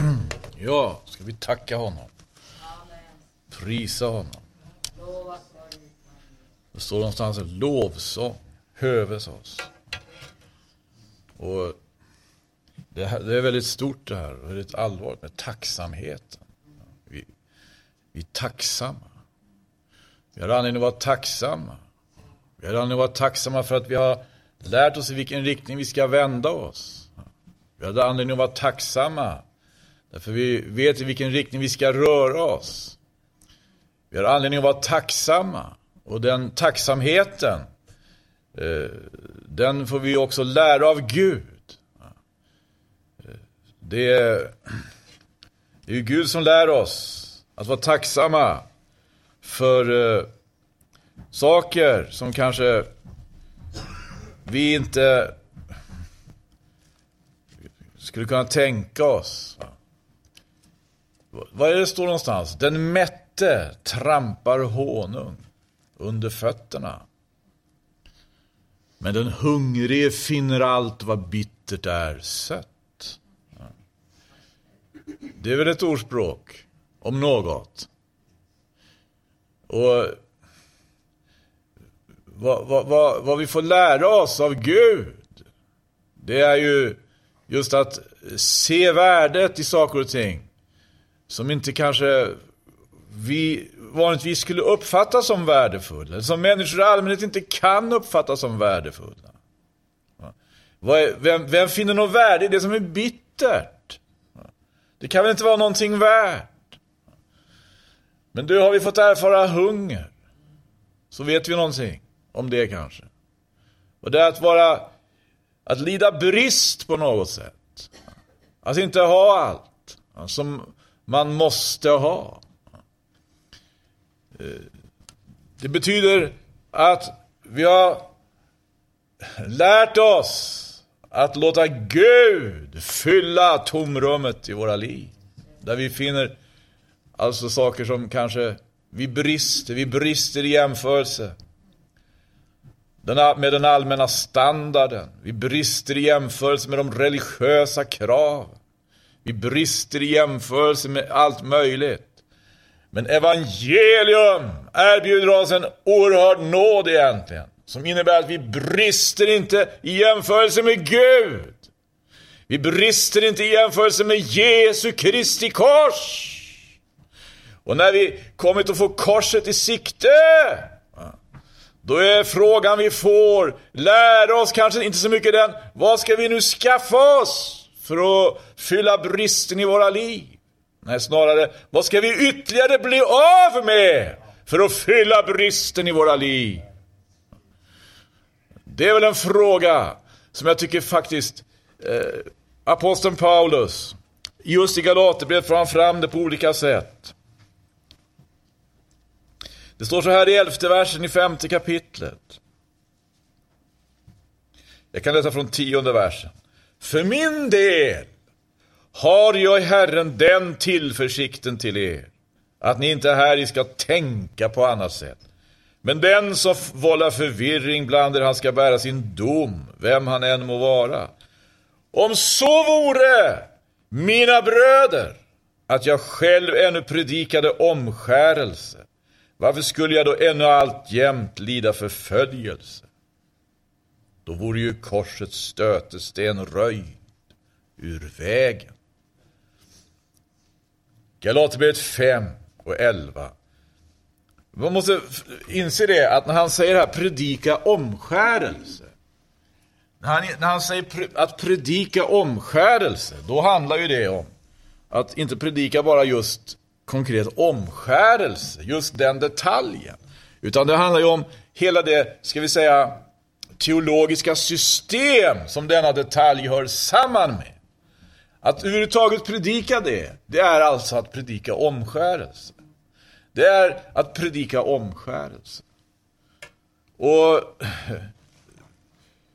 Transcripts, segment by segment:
Mm. Ja, ska vi tacka honom. Prisa honom. Det står någonstans en lovsång höves oss. Och det, här, det är väldigt stort det här, väldigt allvarligt med tacksamheten. Vi, vi är tacksamma. Vi har anledning att vara tacksamma. Vi har anledning att vara tacksamma för att vi har lärt oss i vilken riktning vi ska vända oss. Vi har anledning att vara tacksamma därför vi vet i vilken riktning vi ska röra oss. Vi har anledning att vara tacksamma och den tacksamheten eh, den får vi också lära av Gud. Det är, det är Gud som lär oss att vara tacksamma för eh, saker som kanske vi inte skulle kunna tänka oss. Vad är det står någonstans? Den mätte trampar honung under fötterna. Men den hungrige finner allt vad bittert är sött. Det är väl ett ordspråk om något. Och vad, vad, vad, vad vi får lära oss av Gud, det är ju just att se värdet i saker och ting som inte kanske vi vanligtvis skulle uppfatta som värdefulla. Som människor i allmänhet inte kan uppfatta som värdefulla. Vem, vem finner något värde i det som är bittert? Det kan väl inte vara någonting värt? Men du, har vi fått erfara hunger, så vet vi någonting om det kanske. Och det är att vara, att lida brist på något sätt. Att inte ha allt som man måste ha. Eh, det betyder att vi har lärt oss att låta Gud fylla tomrummet i våra liv. Där vi finner alltså saker som kanske vi brister, vi brister i jämförelse med den allmänna standarden. Vi brister i jämförelse med de religiösa kraven. Vi brister i jämförelse med allt möjligt. Men evangelium erbjuder oss en oerhörd nåd egentligen. Som innebär att vi brister inte i jämförelse med Gud. Vi brister inte i jämförelse med Jesu Kristi kors. Och när vi kommit att få korset i sikte, då är frågan vi får, lära oss kanske inte så mycket den, vad ska vi nu skaffa oss för att fylla bristen i våra liv? Nej, snarare, vad ska vi ytterligare bli av med för att fylla bristen i våra liv? Det är väl en fråga som jag tycker faktiskt eh, aposteln Paulus just i Galaterbrevet får han fram det på olika sätt. Det står så här i elfte versen i femte kapitlet. Jag kan läsa från tionde versen. För min del har jag i Herren den tillförsikten till er, att ni inte här ska tänka på annat sätt. Men den som vållar förvirring bland er, han ska bära sin dom, vem han än må vara. Om så vore, mina bröder, att jag själv ännu predikade omskärelse, varför skulle jag då ännu alltjämt lida förföljelse? Då vore ju korsets stötesten röjd ur vägen. Galaterbrevet 5 och 11. Man måste inse det att när han säger här predika omskärelse. När han, när han säger att predika omskärelse, då handlar ju det om att inte predika bara just konkret omskärelse, just den detaljen. Utan det handlar ju om hela det, ska vi säga, teologiska system som denna detalj hör samman med. Att överhuvudtaget predika det, det är alltså att predika omskärelse. Det är att predika omskärelse. Och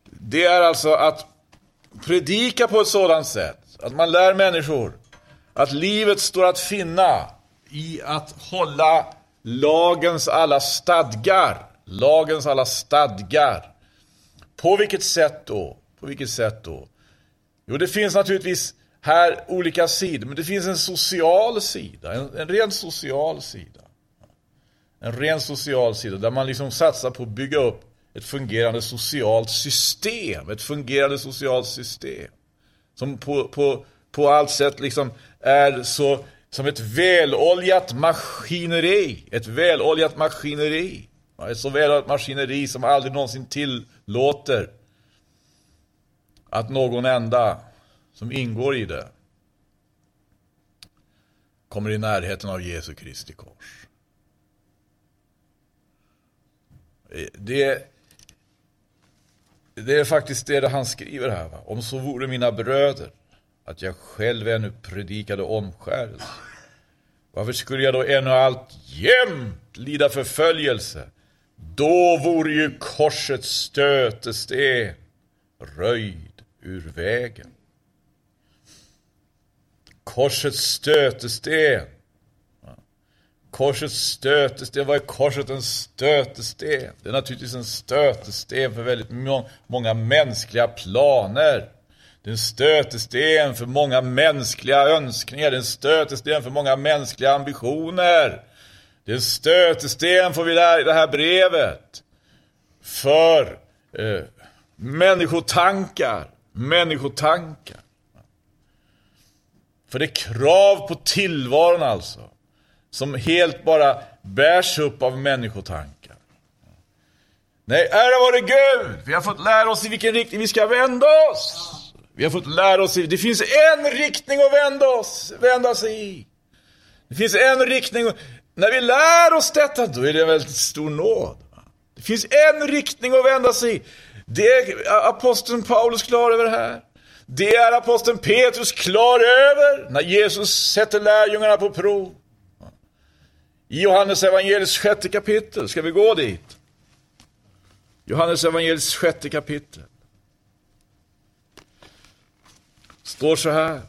det är alltså att predika på ett sådant sätt att man lär människor att livet står att finna i att hålla lagens alla stadgar. Lagens alla stadgar. På vilket sätt då? På vilket sätt då? Jo, det finns naturligtvis här olika sidor, men det finns en social sida, en, en ren social sida. En ren social sida där man liksom satsar på att bygga upp ett fungerande socialt system, ett fungerande socialt system. Som på, på, på allt sätt liksom är så som ett väloljat maskineri. Ett väloljat maskineri. Ett så ett maskineri som aldrig någonsin tillåter att någon enda som ingår i det kommer i närheten av Jesu Kristi kors. Det, det är faktiskt det han skriver här. Va? Om så vore mina bröder att jag själv ännu predikade omskärelse. Varför skulle jag då ännu allt jämt lida förföljelse? Då vore ju korsets stötesten röjd ur vägen. Korsets stötesten. Korsets stötesten, vad är korset en stötesten? Det är naturligtvis en stötesten för väldigt många mänskliga planer. Det är en stötesten för många mänskliga önskningar. Det är en stötesten för många mänskliga ambitioner. Det är en stötesten, får vi lära i det här brevet, för eh, människotankar. Människotankar. För det är krav på tillvaron alltså. Som helt bara bärs upp av människotankar. Nej, ära vare Gud! Vi har fått lära oss i vilken riktning vi ska vända oss. Vi har fått lära oss, i, det finns en riktning att vända oss, vända sig i. Det finns en riktning, när vi lär oss detta, då är det en väldigt stor nåd. Det finns en riktning att vända sig i. Det är aposteln Paulus klar över här. Det är aposteln Petrus klar över när Jesus sätter lärjungarna på prov. I Johannes evangeliets sjätte kapitel, ska vi gå dit? Johannes evangeliets sjätte kapitel. Står så här.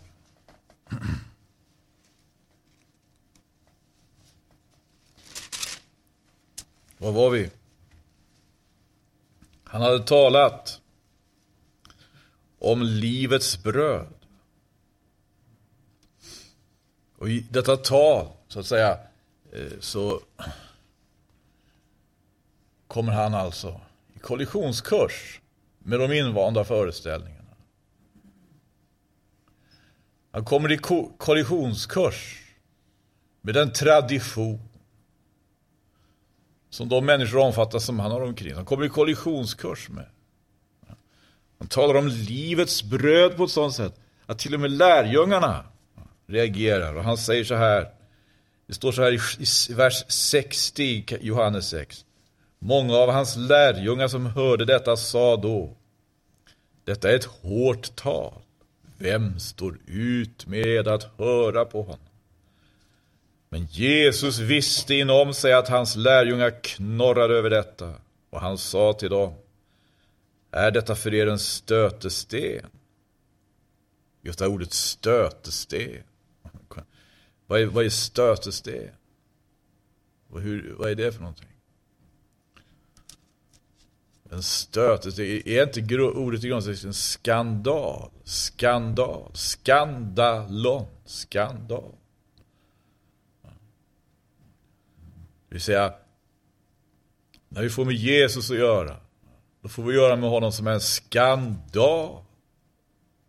Var var vi? Han hade talat om livets bröd. Och i detta tal, så att säga, eh, så kommer han alltså i kollisionskurs med de invanda föreställningarna. Han kommer i kollisionskurs med den tradition som de människor omfattas som han har omkring. Han kommer i kollisionskurs med. Han talar om livets bröd på ett sådant sätt att till och med lärjungarna reagerar. Och han säger så här, det står så här i vers 60 Johannes 6. Många av hans lärjungar som hörde detta sa då, detta är ett hårt tal. Vem står ut med att höra på honom? Men Jesus visste inom sig att hans lärjungar knorrade över detta och han sa till dem Är detta för er en stötesten? Just det här ordet stötesten. Vad är, vad är stötesten? Hur, vad är det för någonting? En stötesten, är inte ordet i grundtexten skandal? Skandal, skandalon, skandal. Det vill säga, när vi får med Jesus att göra, då får vi göra med honom som en skandal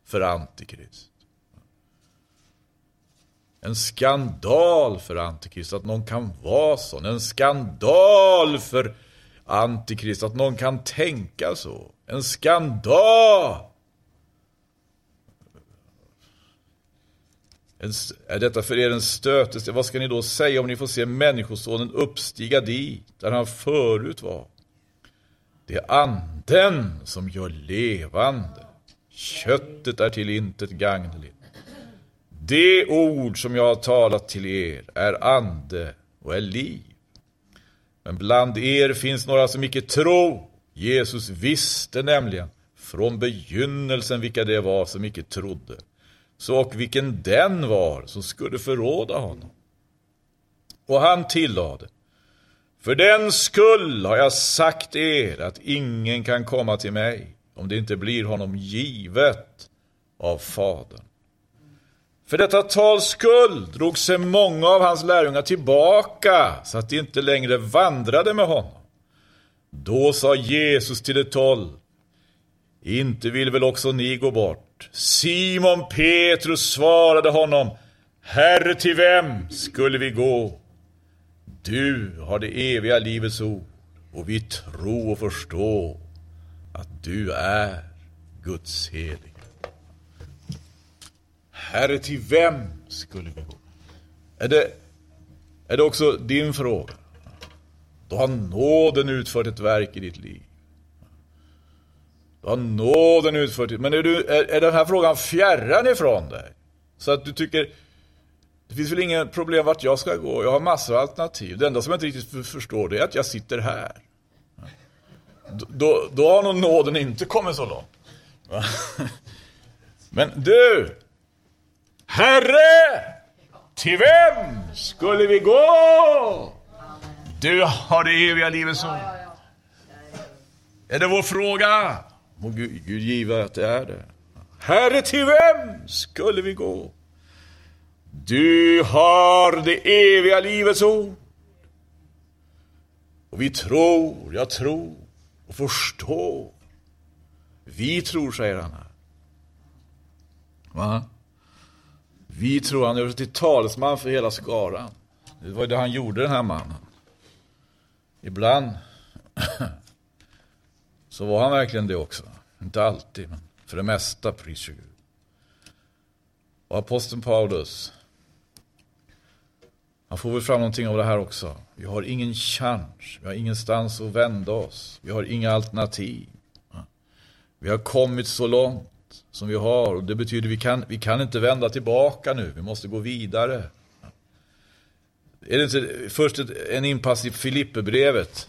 för Antikrist. En skandal för Antikrist att någon kan vara sån. En skandal för Antikrist, att någon kan tänka så. En skandal! Är detta för er en stötelse? Vad ska ni då säga om ni får se Människosonen uppstiga dit, där han förut var? Det är anden som gör levande. Köttet är till intet gagneligt. Det ord som jag har talat till er är ande och är liv. Men bland er finns några som icke tror. Jesus visste nämligen från begynnelsen vilka det var som icke trodde. Så och vilken den var som skulle förråda honom. Och han tillade. För den skull har jag sagt er att ingen kan komma till mig om det inte blir honom givet av Fadern. För detta tals skull drog sig många av hans lärjungar tillbaka så att de inte längre vandrade med honom. Då sa Jesus till de tolv, inte vill väl också ni gå bort? Simon Petrus svarade honom, Herre, till vem skulle vi gå? Du har det eviga livets ord och vi tror och förstår att du är Guds helig. Herre, till vem skulle vi gå? Är det, är det också din fråga? Då har nåden utfört ett verk i ditt liv. Då har nåden utfört. Men är, du, är, är den här frågan fjärran ifrån dig? Så att du tycker, det finns väl ingen problem vart jag ska gå. Jag har massor av alternativ. Det enda som jag inte riktigt förstår det är att jag sitter här. Då, då har nog nåden inte kommit så långt. Men du! Herre! Till vem skulle vi gå? Du har det eviga livets ord. Är det vår fråga? Må Gud, Gud giva att det är det. Herre, till vem skulle vi gå? Du har det eviga livets ord. Och vi tror, jag tror och förstår. Vi tror, säger han här. Va? Vi tror, han gör sig till talesman för hela skaran. Det var det han gjorde, den här mannen. Ibland så var han verkligen det också. Inte alltid, men för det mesta, pris Gud. Och aposteln Paulus, han får väl fram någonting av det här också. Vi har ingen chans, vi har ingenstans att vända oss, vi har inga alternativ. Vi har kommit så långt som vi har och det betyder att vi kan, vi kan inte vända tillbaka nu, vi måste gå vidare. Är det inte först en inpass i Filipperbrevet?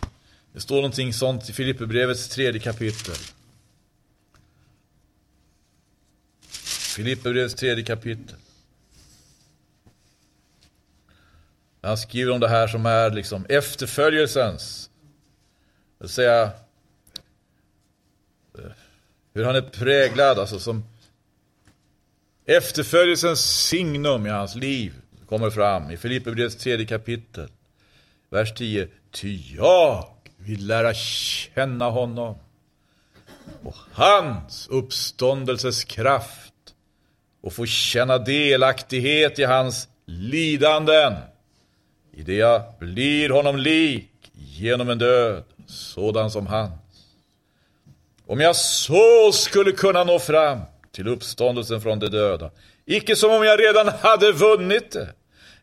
Det står någonting sånt i Filipperbrevets tredje kapitel. Filipperbrevets tredje kapitel. Han skriver om det här som är liksom efterföljelsens, det vill säga eh, hur han är präglad, alltså som efterföljelsens signum i hans liv kommer fram i Filipperbrevets tredje kapitel. Vers 10. Ty jag vill lära känna honom och hans uppståndelses kraft och få känna delaktighet i hans lidanden i det jag blir honom lik genom en död sådan som hans. Om jag så skulle kunna nå fram till uppståndelsen från de döda, icke som om jag redan hade vunnit det,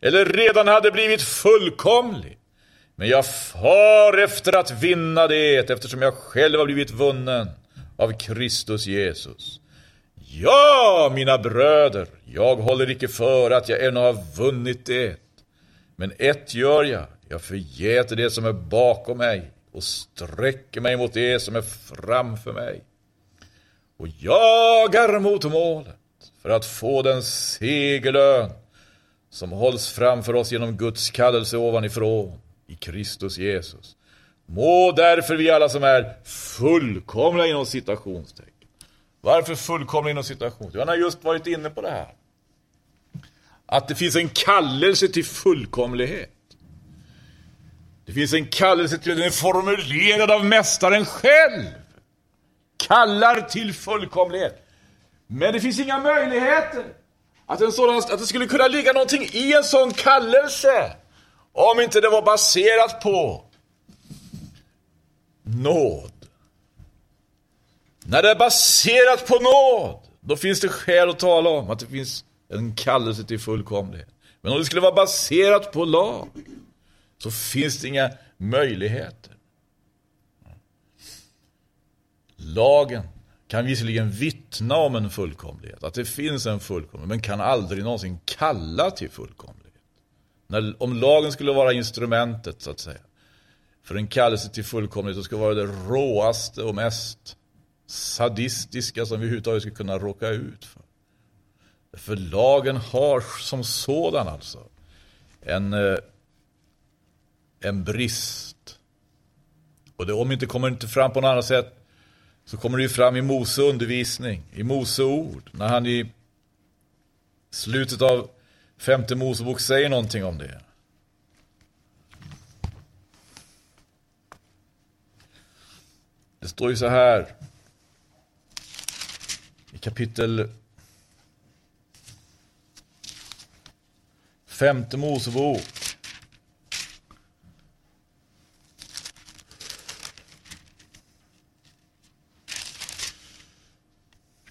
eller redan hade blivit fullkomlig, men jag far efter att vinna det eftersom jag själv har blivit vunnen av Kristus Jesus. Ja, mina bröder, jag håller icke för att jag ännu har vunnit det. Men ett gör jag, jag förgäter det som är bakom mig och sträcker mig mot det som är framför mig. Och jagar mot målet för att få den segerlön som hålls framför oss genom Guds kallelse ovanifrån i Kristus Jesus. Må därför vi alla som är fullkomliga inom citationstecken. Varför fullkomliga inom citationstecken? Han har just varit inne på det här. Att det finns en kallelse till fullkomlighet. Det finns en kallelse till, den är formulerad av Mästaren själv. Kallar till fullkomlighet. Men det finns inga möjligheter att, en sådan, att det skulle kunna ligga någonting i en sån kallelse. Om inte det var baserat på nåd. När det är baserat på nåd, då finns det skäl att tala om att det finns en kallelse till fullkomlighet. Men om det skulle vara baserat på lag, så finns det inga möjligheter. Lagen kan visserligen vittna om en fullkomlighet, att det finns en fullkomlighet, men kan aldrig någonsin kalla till fullkomlighet. När, om lagen skulle vara instrumentet, så att säga, för en kallelse till fullkomlighet, så ska vara det råaste och mest sadistiska som vi överhuvudtaget skulle kunna råka ut för. För lagen har som sådan alltså en, eh, en brist. Och det, om det inte kommer inte fram på något annat sätt så kommer det ju fram i Mose undervisning, i Mose ord, när han i Slutet av femte Mosebok säger någonting om det. Det står ju så här i kapitel femte Mosebok.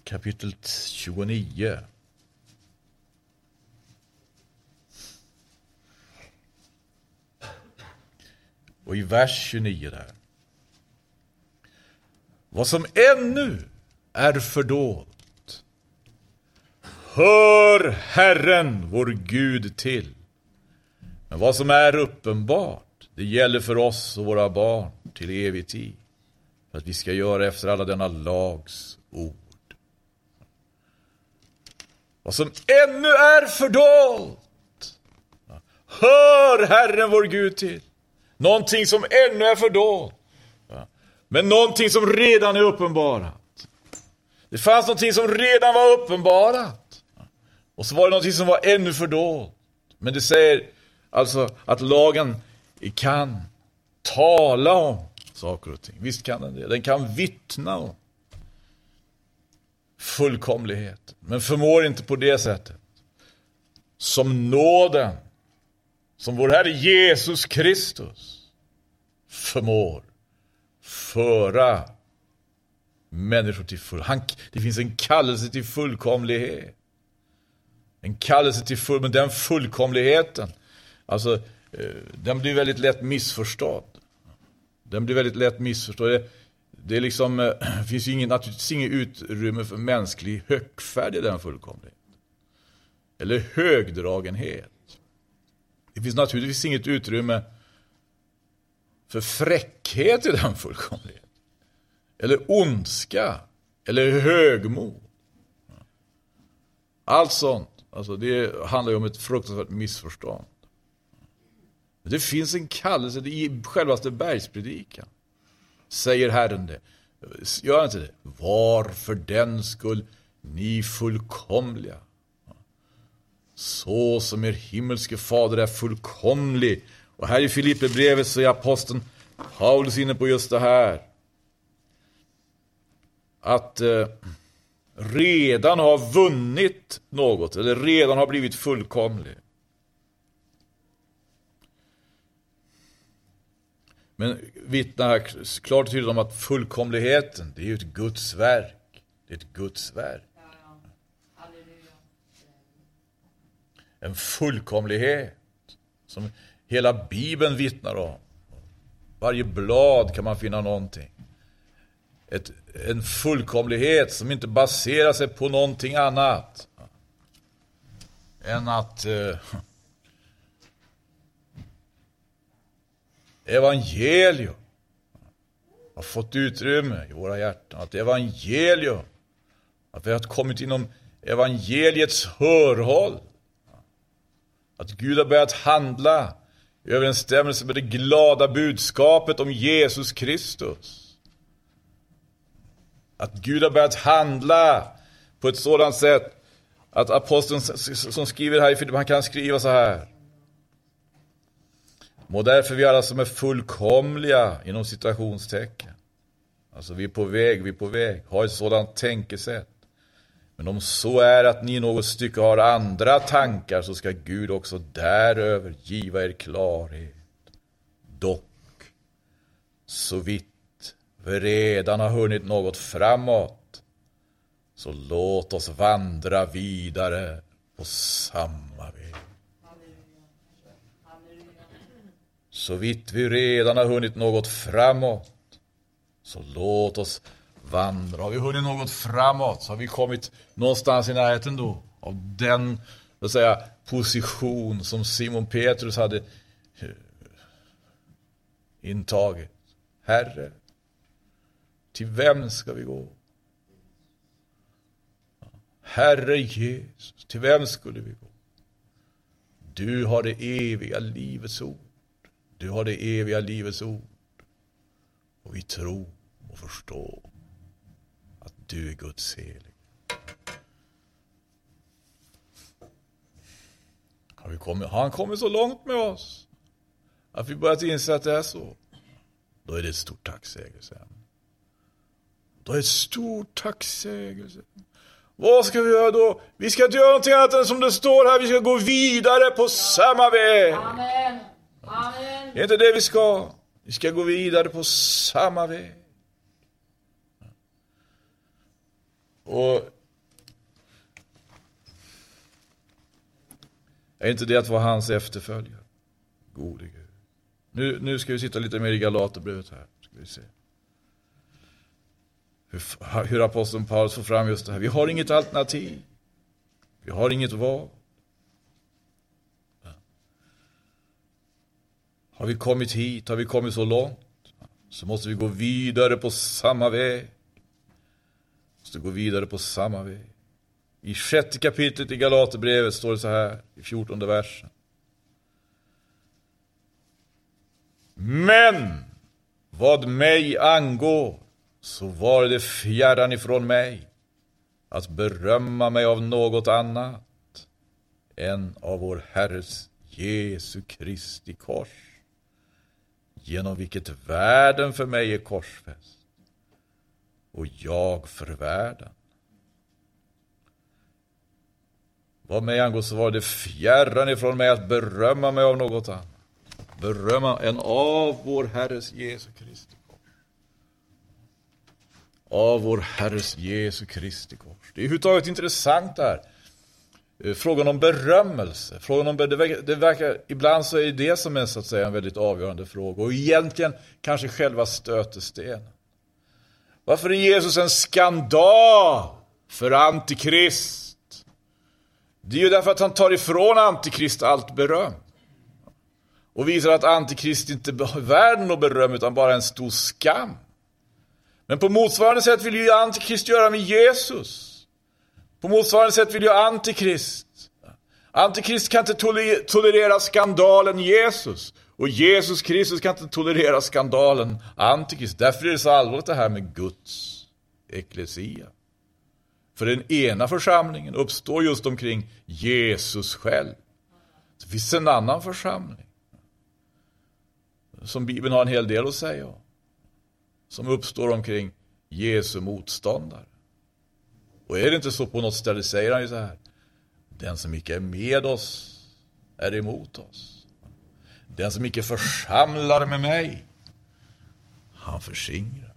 Kapitel 29. Och i vers 29 där. Vad som ännu är fördolt hör Herren vår Gud till. Men vad som är uppenbart, det gäller för oss och våra barn till evig tid. För att vi ska göra efter alla denna lags ord. Vad som ännu är fördolt hör Herren vår Gud till. Någonting som ännu är fördolt. Men någonting som redan är uppenbarat. Det fanns någonting som redan var uppenbarat. Och så var det någonting som var ännu fördolt. Men det säger alltså att lagen kan tala om saker och ting. Visst kan den det. Den kan vittna om fullkomlighet. Men förmår inte på det sättet. Som nåden, som vår Herre Jesus Kristus förmår föra människor till full... Han, det finns en kallelse till fullkomlighet. En kallelse till full... Men den fullkomligheten, alltså, eh, den blir väldigt lätt missförstådd. Den blir väldigt lätt missförstådd. Det, det är liksom, det eh, finns ju ingen, naturligtvis inget utrymme för mänsklig högfärd i den fullkomligheten. Eller högdragenhet. Det finns naturligtvis inget utrymme för fräckhet i den fullkomligheten. Eller ondska. Eller högmod. Allt sånt. Alltså det handlar ju om ett fruktansvärt missförstånd. Det finns en kallelse i självaste bergspredikan. Säger Herren det. Gör inte det? Var för den skull ni fullkomliga. Så som er himmelske fader är fullkomlig och här i Filipperbrevet så är aposteln Paulus inne på just det här. Att eh, redan ha vunnit något, eller redan ha blivit fullkomlig. Men vittnar här klart och tydligt om att fullkomligheten, det är ju ett Guds verk. Det är ett Guds verk. En fullkomlighet som hela Bibeln vittnar om. Varje blad kan man finna någonting. Ett, en fullkomlighet som inte baserar sig på någonting annat än att eh, evangelium har fått utrymme i våra hjärtan. Att evangelium, att vi har kommit inom evangeliets hörhåll. Att Gud har börjat handla i överensstämmelse med det glada budskapet om Jesus Kristus. Att Gud har börjat handla på ett sådant sätt att aposteln som skriver här i Filippa han kan skriva så här. Må därför vi alla som är fullkomliga inom citationstecken. Alltså vi är på väg, vi är på väg. Ha ett sådant tänkesätt. Men om så är att ni i något stycke har andra tankar så ska Gud också däröver giva er klarhet. Dock, så vitt vi redan har hunnit något framåt så låt oss vandra vidare på samma väg. Så vitt vi redan har hunnit något framåt så låt oss vandra. Har vi hunnit något framåt så har vi kommit någonstans i närheten då av den så att säga, position som Simon Petrus hade eh, intagit. Herre, till vem ska vi gå? Herre Jesus, till vem skulle vi gå? Du har det eviga livets ord. Du har det eviga livets ord. Och vi tror och förstår du är Guds helig. vi kommit, har han kommit så långt med oss? Att vi börjat inse att det är så? Då är det ett stort tacksägelseämne. Då är det ett stort tacksägelse. Vad ska vi göra då? Vi ska inte göra någonting annat än som det står här, vi ska gå vidare på samma väg. Amen. Amen. Det är inte det vi ska. Vi ska gå vidare på samma väg. Och är inte det att vara hans efterföljare? Gode Gud. Nu, nu ska vi sitta lite mer i Galaterbrevet här. Ska vi se. Hur, hur aposteln Paulus får fram just det här. Vi har inget alternativ. Vi har inget val. Har vi kommit hit, har vi kommit så långt, så måste vi gå vidare på samma väg. Måste gå vidare på samma väg. I sjätte kapitlet i Galaterbrevet står det så här, i fjortonde versen. Men vad mig angår så var det fjärran ifrån mig att berömma mig av något annat än av vår Herres Jesu Kristi kors genom vilket världen för mig är korsfäst och jag för världen. Vad mig angår så var det fjärran ifrån mig att berömma mig av något annat. Berömma en av vår Herres Jesu Kristi kors. Av vår Herres Jesu Kristi kors. Det är överhuvudtaget intressant det här. Eh, frågan om berömmelse. Frågan om, det, verkar, det verkar, ibland så är det som är så att säga en väldigt avgörande fråga. Och egentligen kanske själva stötestenen. Varför är Jesus en skandal för Antikrist? Det är ju därför att han tar ifrån Antikrist allt beröm. Och visar att Antikrist inte är värd något beröm utan bara en stor skam. Men på motsvarande sätt vill ju Antikrist göra med Jesus. På motsvarande sätt vill ju Antikrist. Antikrist kan inte tolerera skandalen Jesus. Och Jesus Kristus kan inte tolerera skandalen Antikrist. Därför är det så allvarligt det här med Guds eklesia. För den ena församlingen uppstår just omkring Jesus själv. Det finns en annan församling. Som Bibeln har en hel del att säga om. Som uppstår omkring Jesu motståndare. Och är det inte så på något ställe säger han ju så här. Den som icke är med oss är emot oss. Den som icke församlar med mig, han förskingrar.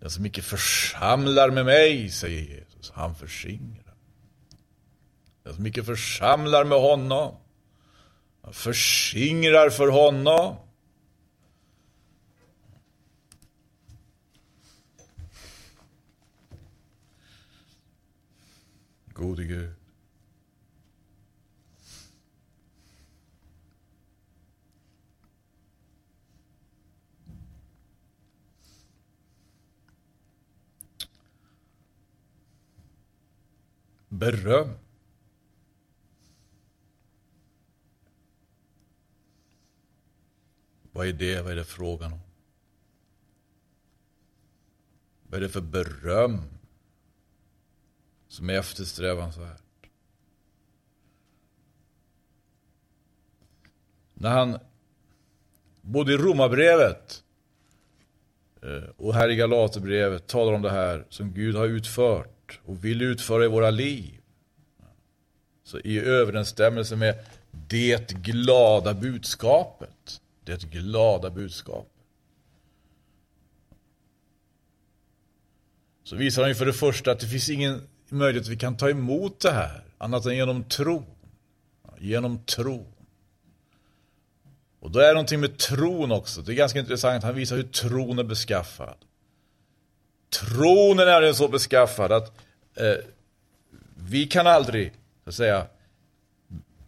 Den som icke församlar med mig, säger Jesus, han förskingrar. Den som icke församlar med honom, han förskingrar för honom. Gode Gud. Beröm. Vad är det? Vad är det frågan om? Vad är det för beröm som är eftersträvansvärt. När han, både i Romarbrevet eh, och här i Galaterbrevet talar om det här som Gud har utfört och vill utföra i våra liv. Så i överensstämmelse med det glada budskapet. Det glada budskapet. Så visar han ju för det första att det finns ingen möjlighet att vi kan ta emot det här annat än genom tro. Genom tro. Och då är det någonting med tron också. Det är ganska intressant. Han visar hur tron är beskaffad. Tron är så beskaffad att eh, vi kan aldrig, så att säga,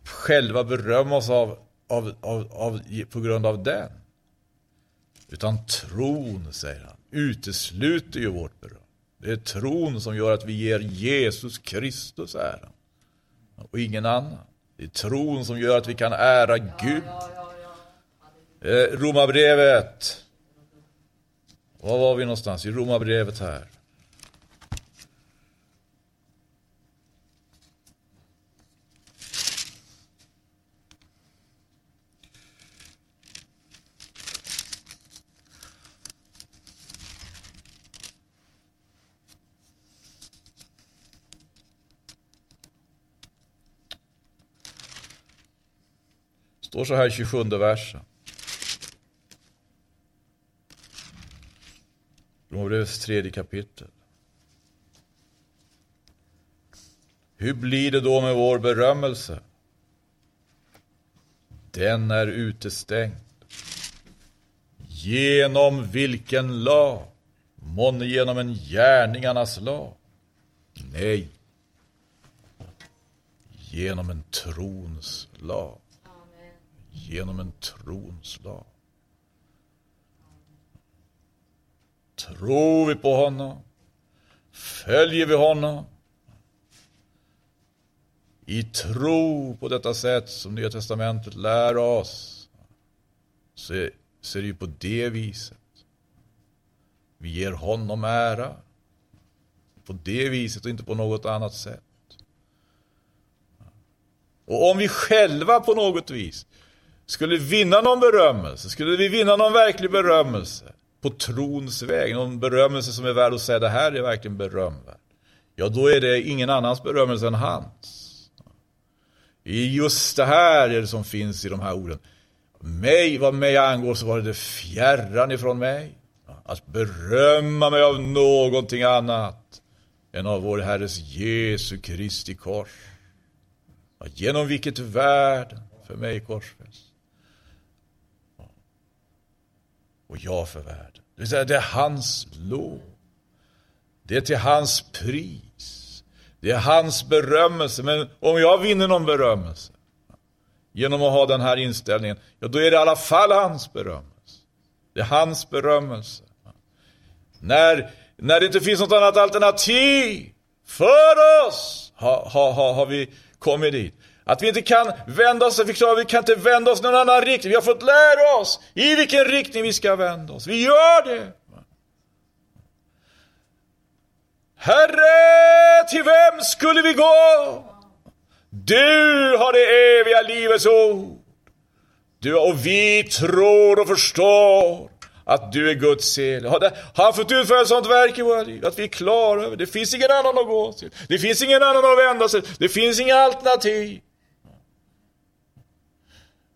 själva berömma oss av, av, av, av, på grund av den. Utan tron, säger han, utesluter ju vårt beröm. Det är tron som gör att vi ger Jesus Kristus äran. Och ingen annan. Det är tron som gör att vi kan ära Gud. Eh, Romarbrevet. Var var vi någonstans? I Romarbrevet här. står så här i 27 versen. Romarbrevets tredje kapitel. Hur blir det då med vår berömmelse? Den är utestängd. Genom vilken lag? Månne genom en gärningarnas lag? Nej. Genom en trons lag. Genom en trons lag. Tror vi på honom? Följer vi honom? I tro på detta sätt som Nya Testamentet lär oss så är, så är det ju på det viset. Vi ger honom ära. På det viset och inte på något annat sätt. Och om vi själva på något vis skulle vinna någon berömmelse, skulle vi vinna någon verklig berömmelse på trons väg, någon berömmelse som är värd att säga det här är verkligen berömvärd. Ja, då är det ingen annans berömmelse än hans. I just det här är det som finns i de här orden. Mig, vad mig angår så var det fjärran ifrån mig. Att berömma mig av någonting annat än av vår Herres Jesu Kristi kors. Genom vilket världen för mig korsfäst. Och jag för världen. Det vill säga, det är hans lov. Det är till hans pris. Det är hans berömmelse. Men om jag vinner någon berömmelse genom att ha den här inställningen, ja då är det i alla fall hans berömmelse. Det är hans berömmelse. När, när det inte finns något annat alternativ för oss har ha, ha, ha vi kommit dit. Att vi inte kan vända oss, vi, vi kan inte vända oss någon annan riktning. Vi har fått lära oss i vilken riktning vi ska vända oss. Vi gör det. Herre, till vem skulle vi gå? Du har det eviga livets ord. Du, och vi tror och förstår att du är Guds sel. Har, han fått utföra ett sånt verk i våra liv? Att vi är klara över det. Det finns ingen annan att gå till. Det finns ingen annan att vända sig till. Det finns inga alternativ.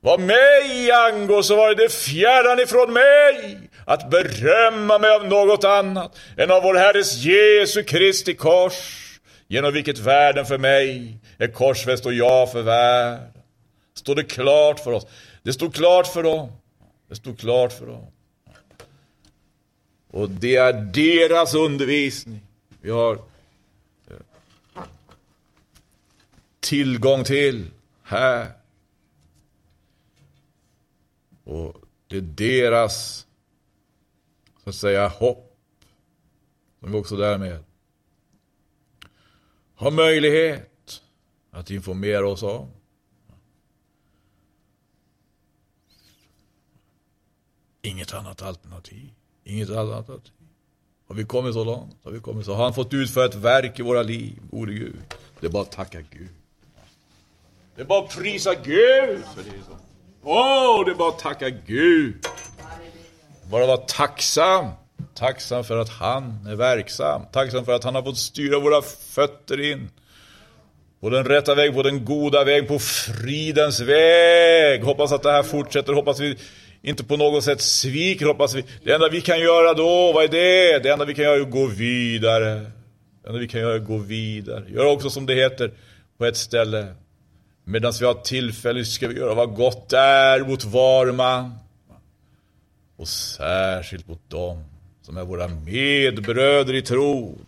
Vad mig angår så var det fjärran ifrån mig att berömma mig av något annat än av vår Herres Jesu Kristi kors, genom vilket världen för mig är korsfäst och jag för världen. Står det klart för oss? Det stod klart för dem. Det stod klart för dem. Och det är deras undervisning. Vi har eh, tillgång till här. Och det är deras, så att säga, hopp som vi också därmed har möjlighet att informera oss om. Inget annat alternativ. Inget annat alternativ. Har vi kommit så långt? Har vi kommit så? Har han fått utföra ett verk i våra liv? Gode Gud. Det är bara att tacka Gud. Det är bara att prisa Gud för det. Åh, oh, det är bara att tacka Gud. Bara vara tacksam. Tacksam för att han är verksam. Tacksam för att han har fått styra våra fötter in. På den rätta vägen, på den goda vägen, på fridens väg. Hoppas att det här fortsätter. Hoppas vi inte på något sätt sviker. Hoppas vi. Det enda vi kan göra då, vad är det? Det enda vi kan göra är att gå vidare. Det enda vi kan göra är att gå vidare. Gör också som det heter på ett ställe. Medan vi har tillfälle ska vi göra vad gott är mot var man. Och särskilt mot dem som är våra medbröder i tro.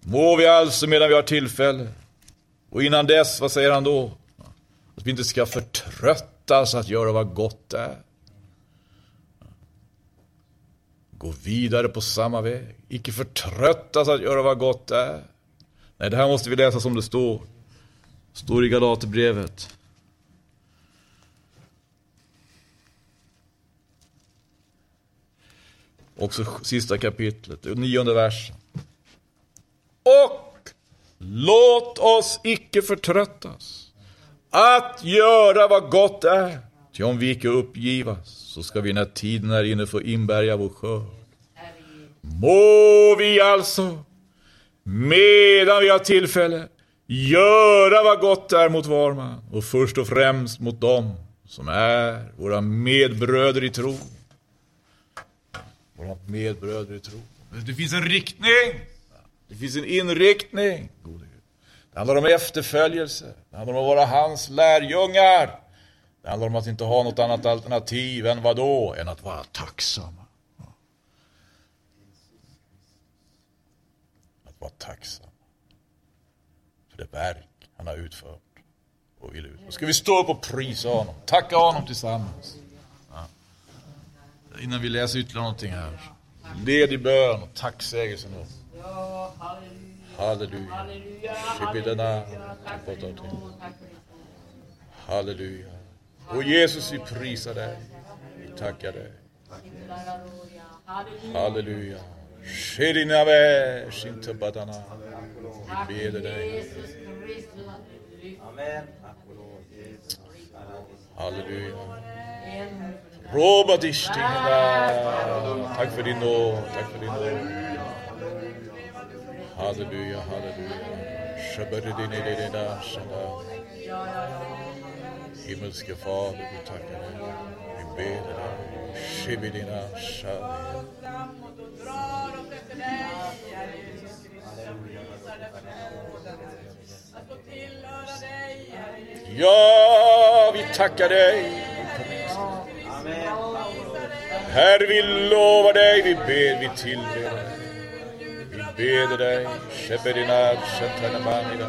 Må vi alltså medan vi har tillfälle. Och innan dess, vad säger han då? Att vi inte ska förtröttas att göra vad gott är. Gå vidare på samma väg. Icke förtröttas att göra vad gott är. Nej, det här måste vi läsa som det står. Står i Galaterbrevet. Också sista kapitlet, nionde versen. Och låt oss icke förtröttas att göra vad gott är. Ty om vi icke uppgivas så ska vi när tiden är inne få inbärga vår skörd. Må vi alltså, medan vi har tillfälle, göra vad gott är mot var man och först och främst mot dem som är våra medbröder i tro. Våra medbröder i tro. Det finns en riktning. Det finns en inriktning. Gode Gud. Det handlar om efterföljelse. Det handlar om att vara hans lärjungar. Det handlar om att inte ha något annat alternativ än vad då? Än att vara tacksamma. Att vara tacksam det verk han har utfört och vill ut. Då ska vi stå upp och prisa honom, tacka honom tillsammans. Ja. Innan vi läser ytterligare någonting här. Led i bön och tacksägelse Ja, Halleluja. Halleluja. Halleluja. Och Jesus, vi prisar dig. Vi tackar dig. Halleluja. Halleluja shintabadana. Vi ber dig. Halleluja. Roba Tack för din nåd, tack för din nåd. Halleluja, halleluja. Shabadidinidida, shada. Himmelske Fader, vi tackar dig. Vi ber dig. Shibidina, shada. Ja, vi tackar dig. Herre, vi lovar dig, vi ber, vi tillber dig. Vi ber dig, Shebedina, Shantanamanida.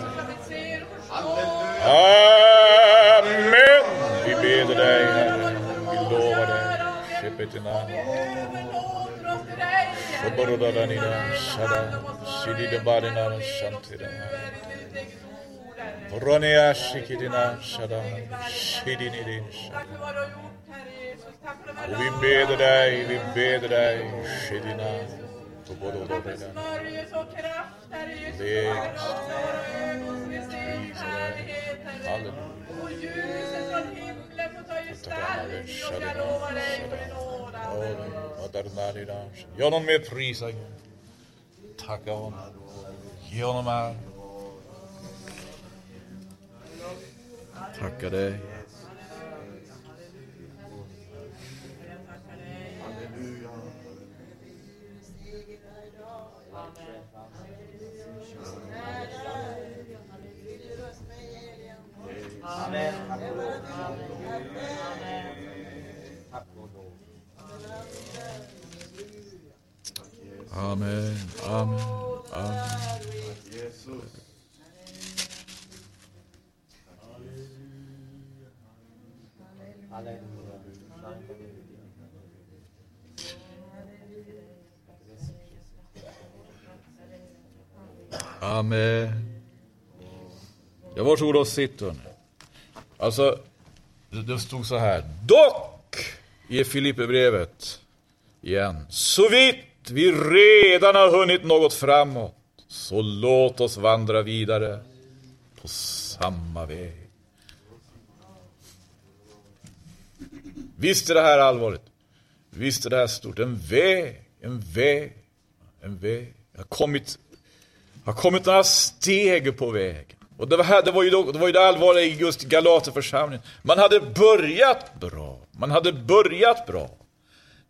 Amen. Vi ber dig, Herre. Vi lovar dig, Shebedina. Shoborodadanidan, Shada, Shididabadinan, Shantidan. Ronia Shikidina Shada, Shidinidin Shada. Och vi beder dig, vi beder dig, Shidina. Tobodododina. Jag lovar dig. nåd. Gör honom mer prisa Gud. Tacka honom. Ge honom ära. Tackar dig. Amen, amen, amen. Amen. Ja, varsågod och sitt hörni. Alltså, det stod så här. Dock, i Filipperbrevet igen, så vitt vi redan har hunnit något framåt, så låt oss vandra vidare på samma väg. Visst är det här allvarligt. Visst är det här stort. En väg, en väg, en väg. Jag har kommit, jag har kommit några steg på vägen. Och det var, här, det var, ju, då, det var ju det allvarliga i just Galaterförsamlingen. Man hade börjat bra. Man hade börjat bra.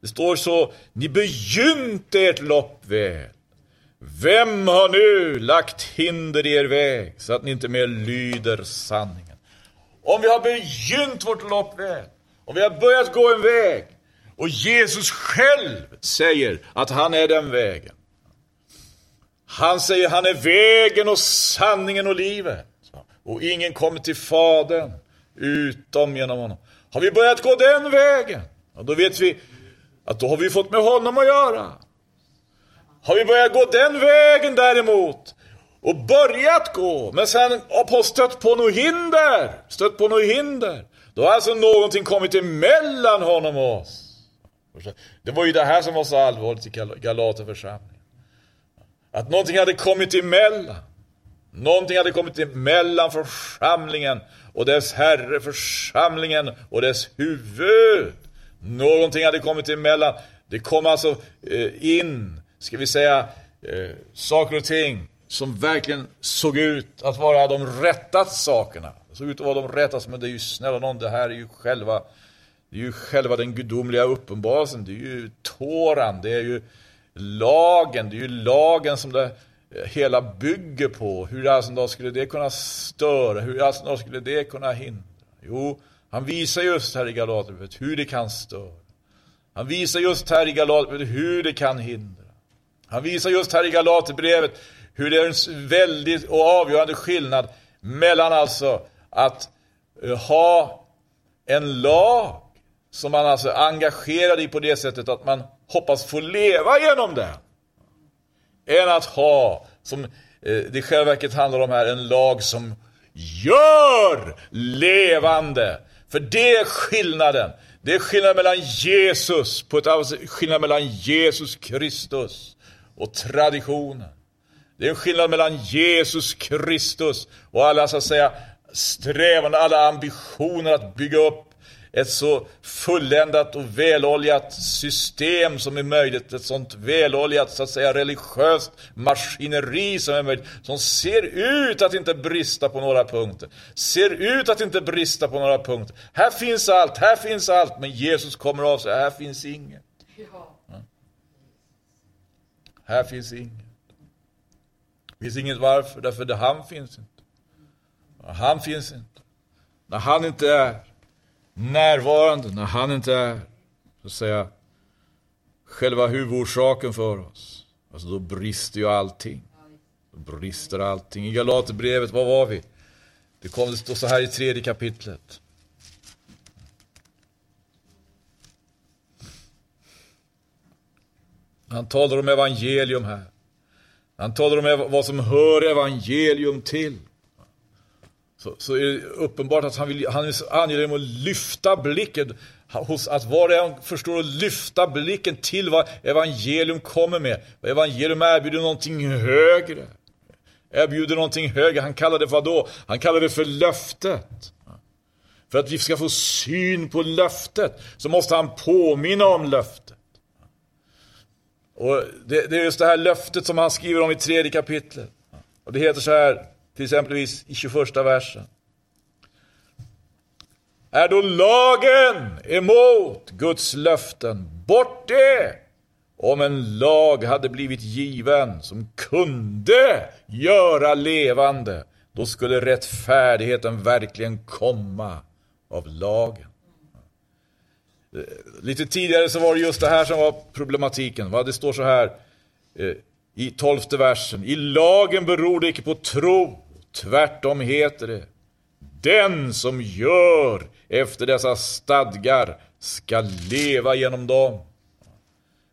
Det står så, ni begynte ert lopp väl. Vem har nu lagt hinder i er väg så att ni inte mer lyder sanningen? Om vi har begynt vårt lopp väl, om vi har börjat gå en väg och Jesus själv säger att han är den vägen. Han säger han är vägen och sanningen och livet. Och ingen kommer till Fadern utom genom honom. Har vi börjat gå den vägen, och då vet vi att då har vi fått med honom att göra. Har vi börjat gå den vägen däremot och börjat gå, men sen har stött på något hinder, stött på något hinder, då har alltså någonting kommit emellan honom och oss. Det var ju det här som var så allvarligt i Galaterförsamlingen. Att någonting hade kommit emellan. Någonting hade kommit emellan församlingen och dess herre, församlingen och dess huvud. Någonting hade kommit emellan. Det kom alltså eh, in, ska vi säga, eh, saker och ting som verkligen såg ut att vara de rätta sakerna. Det såg ut att vara de rätta, alltså, men det är ju snälla någon, det här är ju själva, det är ju själva den gudomliga uppenbarelsen. Det är ju Toran, det är ju lagen, det är ju lagen som det eh, hela bygger på. Hur alltså då skulle det kunna störa? Hur alltså då skulle det kunna hindra? Jo, han visar just här i Galaterbrevet hur det kan störa. Han visar just här i Galaterbrevet hur det kan hindra. Han visar just här i Galaterbrevet hur det är en väldigt och avgörande skillnad mellan alltså att eh, ha en lag som man alltså är engagerad i på det sättet att man hoppas få leva genom den. Än att ha, som eh, det i själva verket handlar om här, en lag som gör levande. För det är skillnaden. Det är skillnad mellan Jesus, på ett skillnad mellan Jesus Kristus och traditionen. Det är en skillnad mellan Jesus Kristus och alla så att säga strävanden, alla ambitioner att bygga upp ett så fulländat och väloljat system som är möjligt. Ett sånt väloljat, så att säga, religiöst maskineri som är möjligt. Som ser ut att inte brista på några punkter. Ser ut att inte brista på några punkter. Här finns allt, här finns allt. Men Jesus kommer av sig, här finns inget. Ja. Här finns inget. Det finns inget varför, därför att han finns inte. Han finns inte. När han inte är närvarande, när han inte är, så att säga, själva huvudorsaken för oss. Alltså då brister ju allting. Då brister allting. I Galaterbrevet, vad var vi? Det kommer att stå så här i tredje kapitlet. Han talar om evangelium här. Han talar om vad som hör evangelium till. Så, så är det uppenbart att han, vill, han är angelägen om att lyfta blicken hos att var och en förstår att lyfta blicken till vad evangelium kommer med. Evangelium erbjuder någonting högre. Erbjuder någonting högre. Han kallar det för då? Han kallar det för löftet. För att vi ska få syn på löftet så måste han påminna om löftet. Och det, det, är just det här löftet som han skriver om i tredje kapitlet. Och det heter så här, till exempelvis i 21 versen. Är då lagen emot Guds löften? Bort det! Om en lag hade blivit given som kunde göra levande, då skulle rättfärdigheten verkligen komma av lagen. Eh, lite tidigare så var det just det här som var problematiken. Va? Det står så här eh, i tolfte versen. I lagen beror det icke på tro. Tvärtom heter det. Den som gör efter dessa stadgar ska leva genom dem.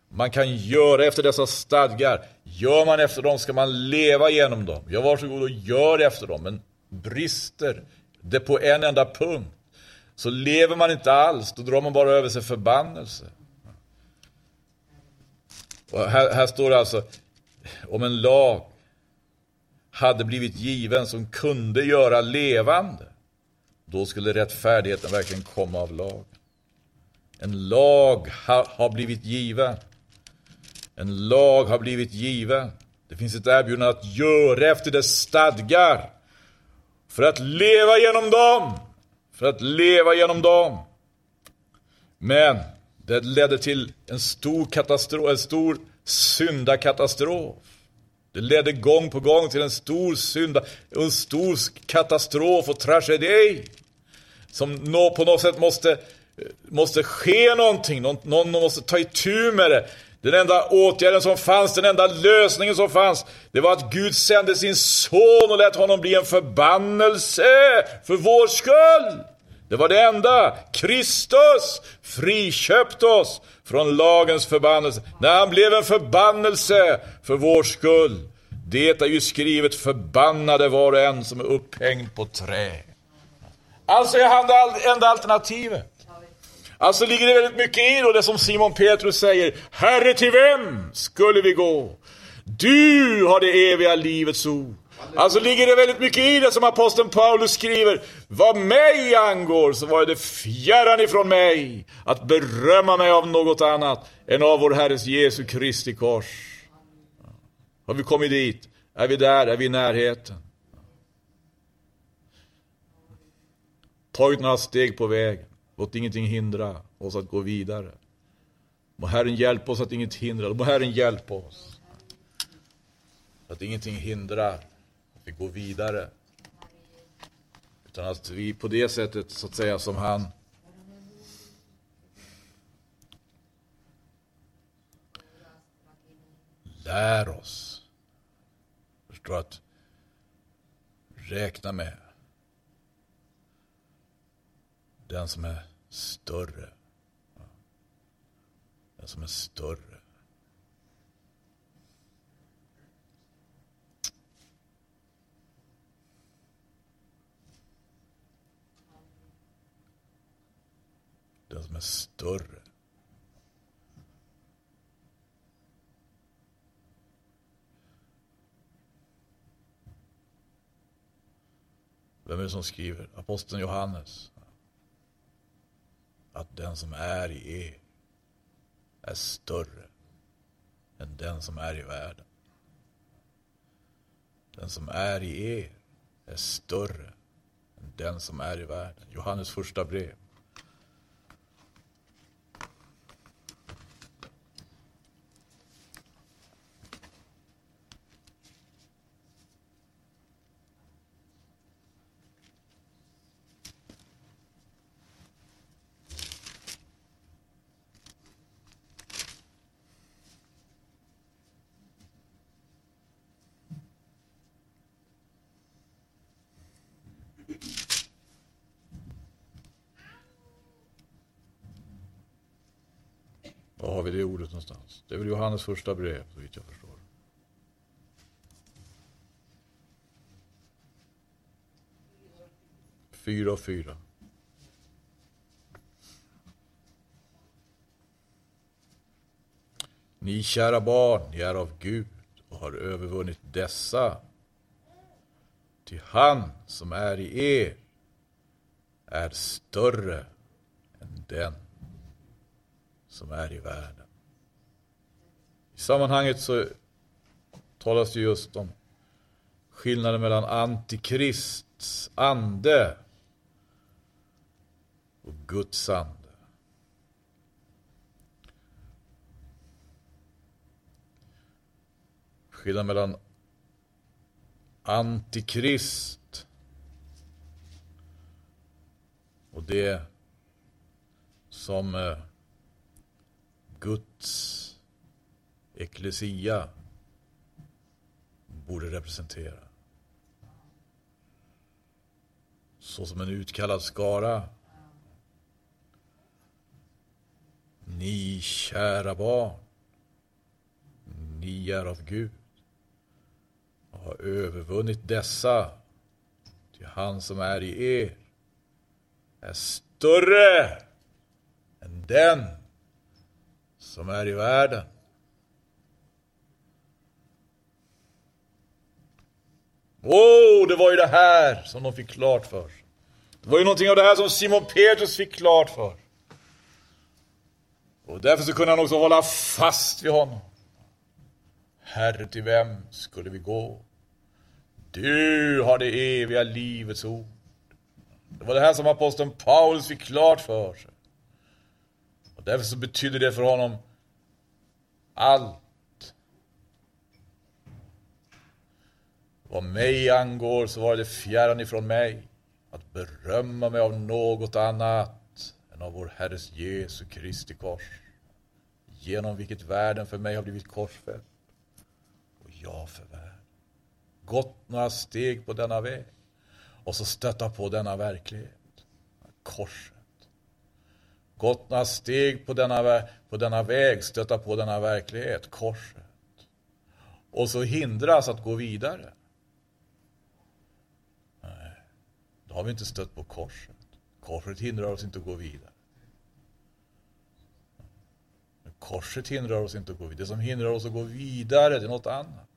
Man kan göra efter dessa stadgar. Gör man efter dem ska man leva genom dem. Jag varsågod och gör efter dem. Men brister det på en enda punkt så lever man inte alls, då drar man bara över sig förbannelse. Och här, här står det alltså om en lag hade blivit given som kunde göra levande, då skulle rättfärdigheten verkligen komma av lag. En lag ha, har blivit given. En lag har blivit given. Det finns ett erbjudande att göra efter dess stadgar. För att leva genom dem för att leva genom dem. Men det ledde till en stor katastrof, en stor syndakatastrof. Det ledde gång på gång till en stor synda, en stor katastrof och tragedi. Som på något sätt måste, måste ske någonting, någon, någon måste ta itu med det. Den enda åtgärden som fanns, den enda lösningen som fanns, det var att Gud sände sin son och lät honom bli en förbannelse för vår skull. Det var det enda. Kristus friköpte oss från lagens förbannelse. När han blev en förbannelse för vår skull. Det är ju skrivet förbannade var och en som är upphängd på trä. Alltså är han det enda alternativet. Alltså ligger det väldigt mycket i då det som Simon Petrus säger. Herre, till vem skulle vi gå? Du har det eviga livets ord. Alltså ligger det väldigt mycket i det som aposteln Paulus skriver. Vad mig angår så var det fjärran ifrån mig att berömma mig av något annat än av vår Herres Jesu Kristi kors. Har vi kommit dit? Är vi där? Är vi i närheten? Tagit några steg på vägen. Låt ingenting hindra oss att gå vidare. Må Herren hjälpa oss att inget hindrar. Må Herren hjälpa oss. Att ingenting hindrar gå vidare. Utan att vi på det sättet, så att säga, som han lär oss. Förstår att räkna med den som är större. Den som är större. Den som är större. Vem är det som skriver? Aposteln Johannes. Att den som är i er är större än den som är i världen. Den som är i er är större än den som är i världen. Johannes första brev. Var har vi det ordet någonstans? Det är första brev, så vitt jag förstår. Fyra och fyra. Ni kära barn, ni är av Gud och har övervunnit dessa. Ty han som är i er är större än den som är i världen. I sammanhanget så talas det just om skillnaden mellan antikrists ande och Guds ande. Skillnaden mellan antikrist och det som eh, Guds eklesia borde representera. Så som en utkallad skara. Ni kära barn, ni är av Gud och har övervunnit dessa. Till han som är i er är större än den som är i världen. Wow, det var ju det här som de fick klart för sig. Det var ju någonting av det här som Simon Petrus fick klart för Och därför så kunde han också hålla fast vid honom. Herre, till vem skulle vi gå? Du har det eviga livets ord. Det var det här som aposteln Paulus fick klart för sig. Och därför så betydde det för honom allt. Vad mig angår så var det fjärran ifrån mig att berömma mig av något annat än av vår Herres Jesu Kristi kors, genom vilket världen för mig har blivit korsfäst och jag för världen. Gått några steg på denna väg och så stötta på denna verklighet, korset gått några steg på denna, på denna väg, stöta på denna verklighet, korset. Och så hindras att gå vidare. Nej, då har vi inte stött på korset. Korset hindrar oss inte att gå vidare. Men korset hindrar oss inte att gå vidare. Det som hindrar oss att gå vidare, det är något annat.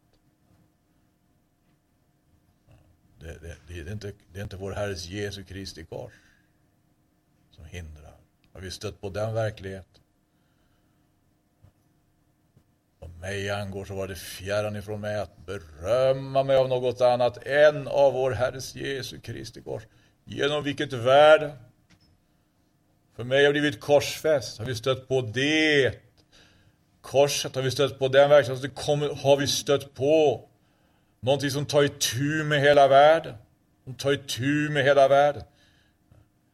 Det, det, det, är, inte, det är inte vår Herres Jesu Kristi kors som hindrar. Har vi stött på den verkligheten? Vad mig angår så var det fjärran ifrån mig att berömma mig av något annat än av vår Herres Jesu Kristi kors, genom vilket värde för mig har blivit korsfäst. Har vi stött på det korset? Har vi stött på den verksamheten? Har vi stött på någonting som tar itu med hela världen? Som tar itu med hela världen.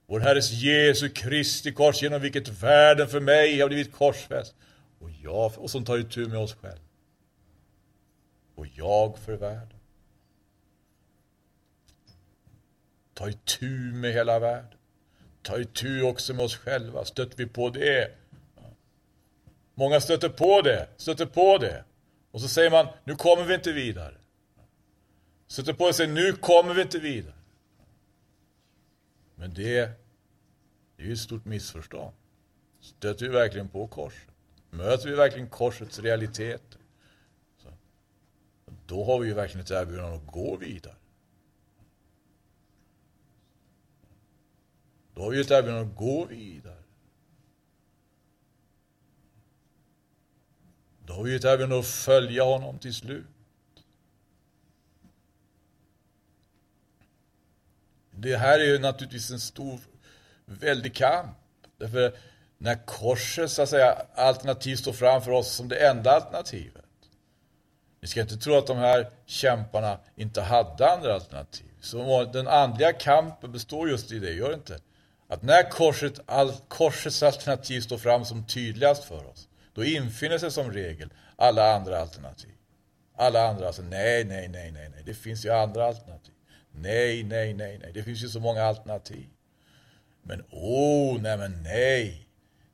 Vår Herres Jesu Kristi kors genom vilket världen för mig har blivit korsfäst. Och, jag, och som tar itu med oss själva. Och jag för världen. Ta itu med hela världen. Ta itu också med oss själva. Stöter vi på det? Många stöter på det, stöter på det. Och så säger man, nu kommer vi inte vidare. Stöter på det och säger, nu kommer vi inte vidare. Men det, det är ju ett stort missförstånd. Stöter vi verkligen på korset? Möter vi verkligen korsets realiteter? Så, då har vi ju verkligen ett erbjudande att gå vidare. Då har vi ett erbjudande att gå vidare. Då har vi ett erbjudande att följa honom till slut. Det här är ju naturligtvis en stor, väldig kamp. Därför när korset, så att säga, alternativ står framför oss som det enda alternativet. Ni ska inte tro att de här kämparna inte hade andra alternativ. Så den andliga kampen består just i det, gör det inte? Att när korset, all, korsets alternativ står fram som tydligast för oss, då infinner sig som regel alla andra alternativ. Alla andra, alltså nej, nej, nej, nej, nej, det finns ju andra alternativ. Nej, nej, nej, nej, det finns ju så många alternativ. Men åh, oh, nej men nej.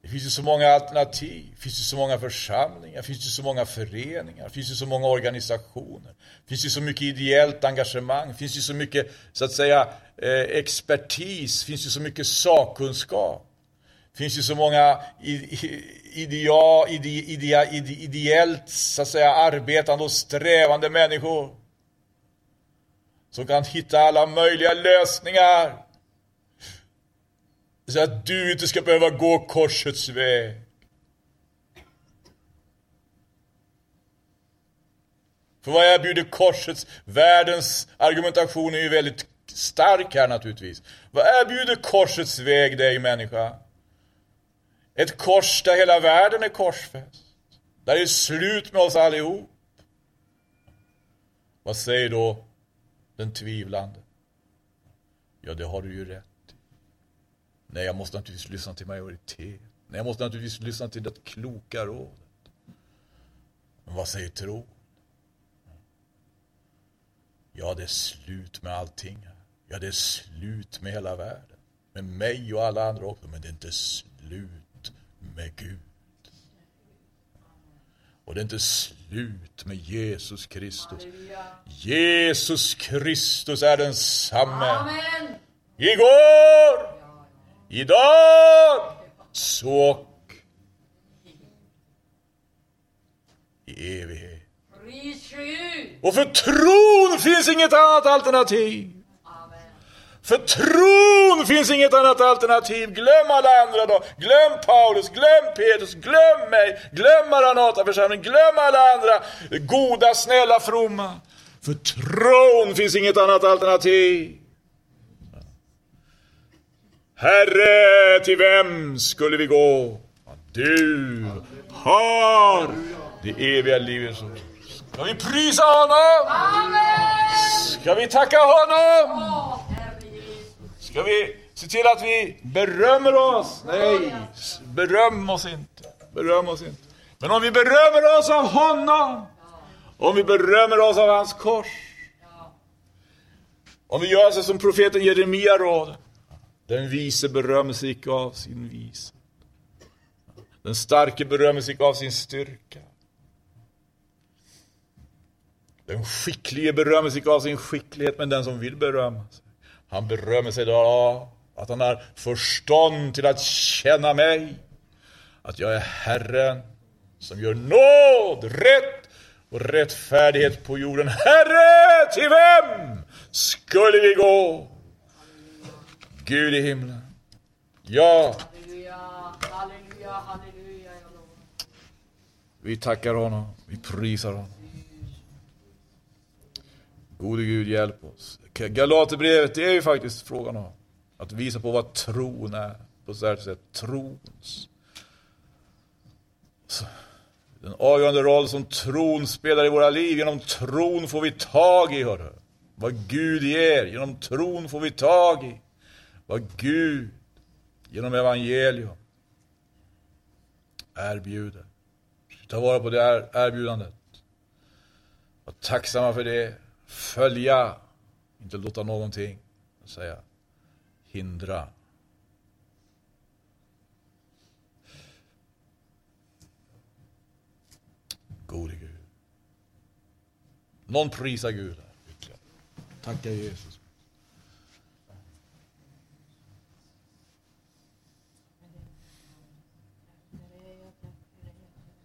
Det finns ju så många alternativ, det finns ju så många församlingar, det finns ju så många föreningar, det finns ju så många organisationer, det finns ju så mycket ideellt engagemang, det finns ju så mycket, så att säga, eh, expertis, det finns ju så mycket sakkunskap. Det finns ju så många idea, ide, ide, ide, ideellt, så att säga, arbetande och strävande människor som kan hitta alla möjliga lösningar så att du inte ska behöva gå korsets väg. För vad erbjuder korsets, världens argumentation är ju väldigt stark här naturligtvis. Vad erbjuder korsets väg dig människa? Ett kors där hela världen är korsfäst. Där det är slut med oss allihop. Vad säger då den tvivlande? Ja, det har du ju rätt Nej, jag måste naturligtvis lyssna till majoritet. Nej, jag måste naturligtvis lyssna till det kloka rådet. Men vad säger tron? Ja, det är slut med allting. Ja, det är slut med hela världen. Med mig och alla andra också. Men det är inte slut med Gud. Och det är inte slut med Jesus Kristus. Jesus Kristus är densamme. Amen. Igår, idag, så i evighet. Och för tron finns inget annat alternativ. För tron finns inget annat alternativ. Glöm alla andra då. Glöm Paulus, glöm Petrus, glöm mig, glöm Maranataförsamlingen, glöm alla andra goda, snälla, fromma. För tron finns inget annat alternativ. Herre, till vem skulle vi gå? Du har det eviga livet. Ska vi prisa honom? Ska vi tacka honom? Ska vi se till att vi berömmer oss? Nej, beröm oss inte. Beröm oss inte. Men om vi berömmer oss av honom, om vi berömmer oss av hans kors, om vi gör så som profeten Jeremia råder, den vise berömmer sig icke av sin vishet. Den starke berömmer sig icke av sin styrka. Den skicklige berömmer sig icke av sin skicklighet, men den som vill berömma sig. Han berömmer sig då av att han har förstånd till att känna mig. Att jag är Herren som gör nåd, rätt och rättfärdighet på jorden. Herre, till vem skulle vi gå? Gud i himlen. Ja. Vi tackar honom, vi prisar honom. Gode Gud, hjälp oss. Galaterbrevet, det är ju faktiskt frågan om att visa på vad tron är. På så sätt, trons. Den avgörande roll som tron spelar i våra liv. Genom tron får vi tag i, hörru. Vad Gud ger, genom tron får vi tag i. Vad Gud, genom evangelium, erbjuder. Ta vara på det erbjudandet. Var tacksamma för det. Följa, inte låta någonting säga, hindra. Gode Gud. Någon prisar Gud. Tacka Jesus.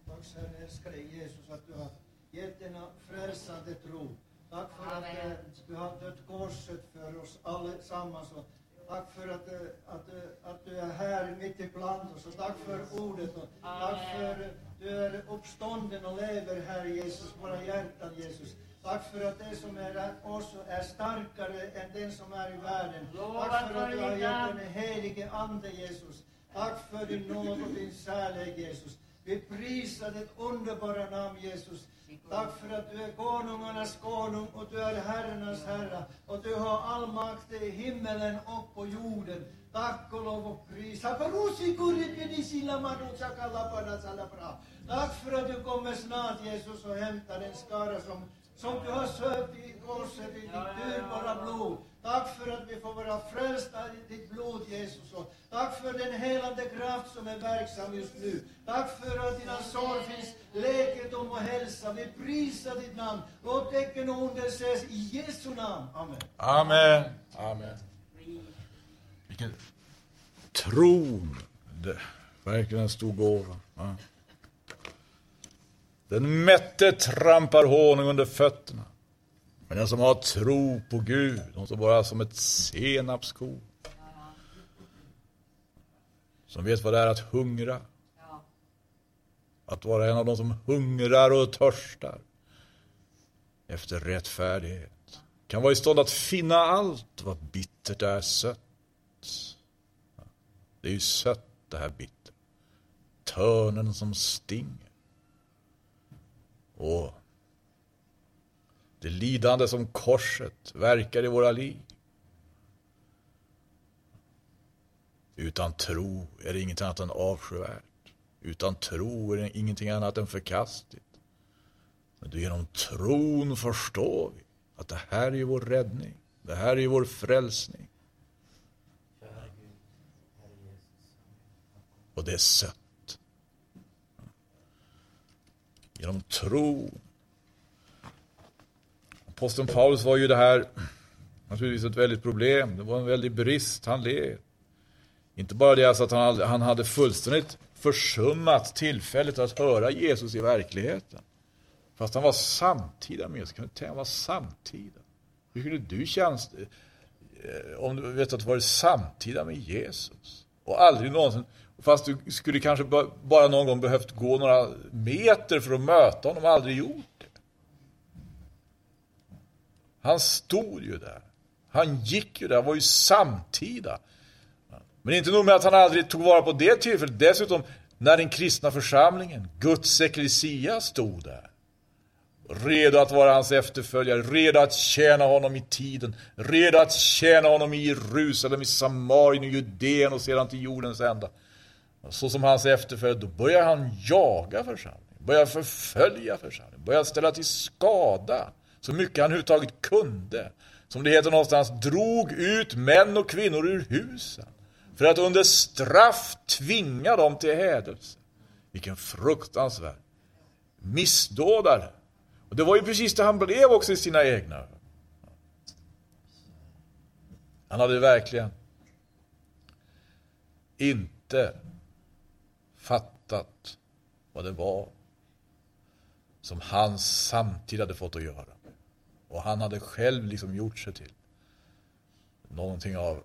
Tack Herre, älskar dig Jesus att du har gett denna frälsande tro. Tack för att eh, du har dött korset för oss allesammans. Och tack för att, eh, att, eh, att du är här mitt ibland oss. Och tack för ordet. Och tack för att du är uppstånden och lever här Jesus, våra hjärtan Jesus. Tack för att det som är oss är starkare än den som är i världen. Tack för att du har gett den helige Ande Jesus. Tack för din nåd och din kärlek Jesus. Vi prisar ditt underbara namn Jesus. Tack för att du är konungarnas konung och du är herrarnas herre. Och du har all makt i himmelen och på jorden. Tack och lov och pris. Tack för att du kommer snart Jesus och hämtar den skara som, som du har sökt i korset i ditt dyrbara blod. Tack för att vi får vara frälsta i ditt blod Jesus. Och tack för den helande kraft som är verksam just nu. Tack för att dina sår finns läkedom och hälsa. Vi prisar ditt namn. Låt tecken och under ses i Jesu namn. Amen. Amen. Amen. Vilken tron. Det, verkligen en stor gåva. Ja. Den mätte trampar honung under fötterna. Men den som har tro på Gud, de som bara som ett senapskorn. Som vet vad det är att hungra. Att vara en av de som hungrar och törstar efter rättfärdighet. Kan vara i stånd att finna allt vad bittert är sött. Det är ju sött det här bitter. Törnen som stinger. Och det lidande som korset verkar i våra liv. Utan tro är det inget annat än avskyvärt. Utan tro är det ingenting annat än förkastligt. Men genom tron förstår vi att det här är vår räddning. Det här är vår frälsning. Och det är sött. Genom tron Aposteln Paulus var ju det här naturligtvis ett väldigt problem. Det var en väldig brist han led. Inte bara det alltså att han, han hade fullständigt försummat tillfället att höra Jesus i verkligheten. Fast han var samtida med Jesus. Kan du tänka, han var samtida. Hur skulle du känna eh, om du vet att du varit samtida med Jesus? Och aldrig någonsin, fast du skulle kanske bara någon gång behövt gå några meter för att möta honom, aldrig gjort det. Han stod ju där. Han gick ju där, han var ju samtida. Men inte nog med att han aldrig tog vara på det tillfället. Dessutom, när den kristna församlingen, Guds eklesia, stod där. Redo att vara hans efterföljare, redo att tjäna honom i tiden, redo att tjäna honom i Jerusalem, i Samarien, i Judeen och sedan till jordens ända. Så som hans efterföljare, då börjar han jaga församlingen, börjar förfölja församlingen, börjar ställa till skada så mycket han överhuvudtaget kunde. Som det heter någonstans, drog ut män och kvinnor ur husen för att under straff tvinga dem till hädelse. Vilken fruktansvärd missdådare. Och det var ju precis det han blev också i sina egna. Han hade verkligen inte fattat vad det var som hans samtid hade fått att göra. Och han hade själv liksom gjort sig till någonting av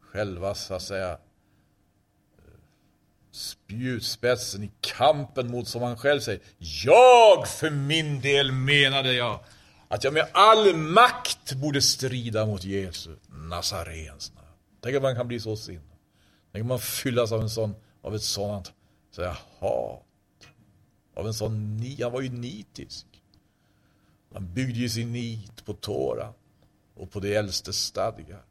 själva så att säga spjutspetsen i kampen mot, som han själv säger, jag för min del menade jag att jag med all makt borde strida mot Jesus, Nazarens namn. Tänk att man kan bli så sinnad. Tänk att man fyllas av, en sån, av ett sådant så hat. Av en sån han var ju nitisk. Han byggde ju sin nit på Tora och på det äldste stadgar.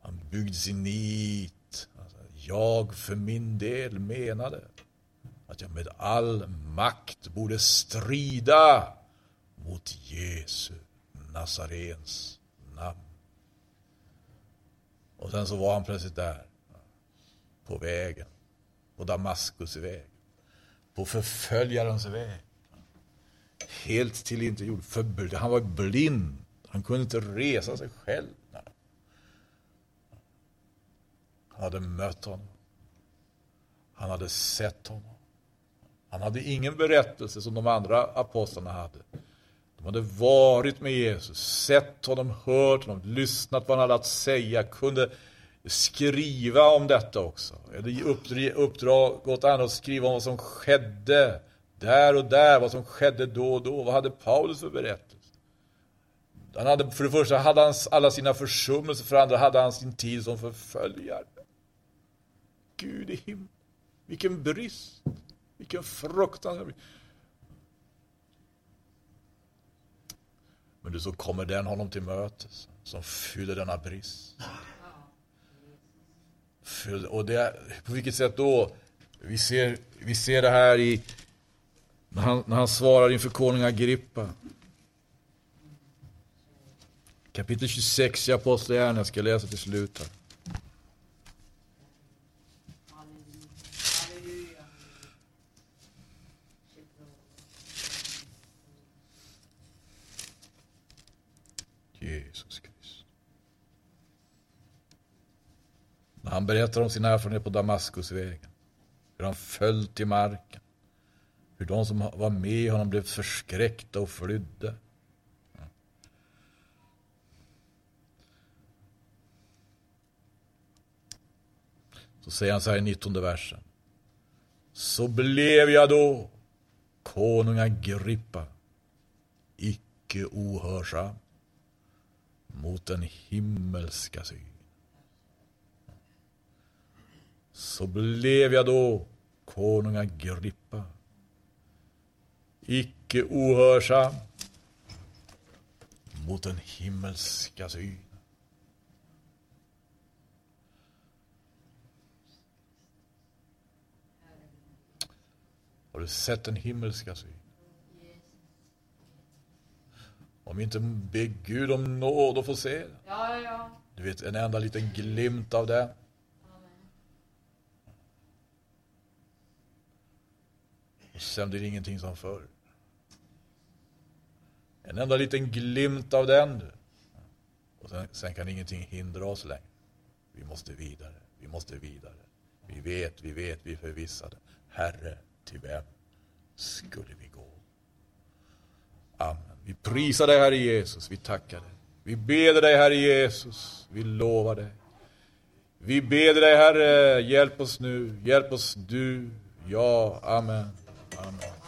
Han byggde sin nit. Jag för min del menade att jag med all makt borde strida mot Jesu Nazarens namn. Och sen så var han plötsligt där, på vägen, på Damaskus väg, på förföljarens väg. Helt till inte gjord, han var blind, han kunde inte resa sig själv. Han hade mött honom. Han hade sett honom. Han hade ingen berättelse som de andra apostlarna hade. De hade varit med Jesus, sett honom, hört honom, lyssnat vad han hade att säga, kunde skriva om detta också. Eller uppdrag åt andra att skriva om vad som skedde där och där, vad som skedde då och då. Vad hade Paulus för berättelse? Han hade, för det första hade han alla sina försummelser, för det andra hade han sin tid som förföljare. Gud i himlen, vilken brist, vilken fruktansvärd brist. Men du så kommer den honom till mötes som fyller denna brist. Och det, på vilket sätt då? Vi ser, vi ser det här i när han, när han svarar inför konung Agrippa. Kapitel 26 i Apostlagärningarna, jag ska läsa till slut här. Jesus Kristus. När han berättar om sin erfarenhet på Damaskusvägen, hur han föll till marken, hur de som var med honom blev förskräckta och flydde. Så säger han så här i 19 versen. Så blev jag då, konung Agrippa, icke ohörsam mot den himmelska syn. Så blev jag då konung Agrippa, icke ohörsam mot den himmelska syn. Har du sett den himmelska syn? Om inte ber Gud om nåd och få se det. Ja. Du vet, en enda liten glimt av det. Sen blir det ingenting som förr. En enda liten glimt av den. Och sen, sen kan ingenting hindra oss längre. Vi måste vidare, vi måste vidare. Vi vet, vi vet, vi är förvissade. Herre, till vem skulle vi gå? Amen. Vi prisar dig, Herre Jesus. Vi tackar dig. Vi ber dig, Herre Jesus. Vi lovar dig. Vi ber dig, Herre, hjälp oss nu. Hjälp oss du. Ja, amen. Amen.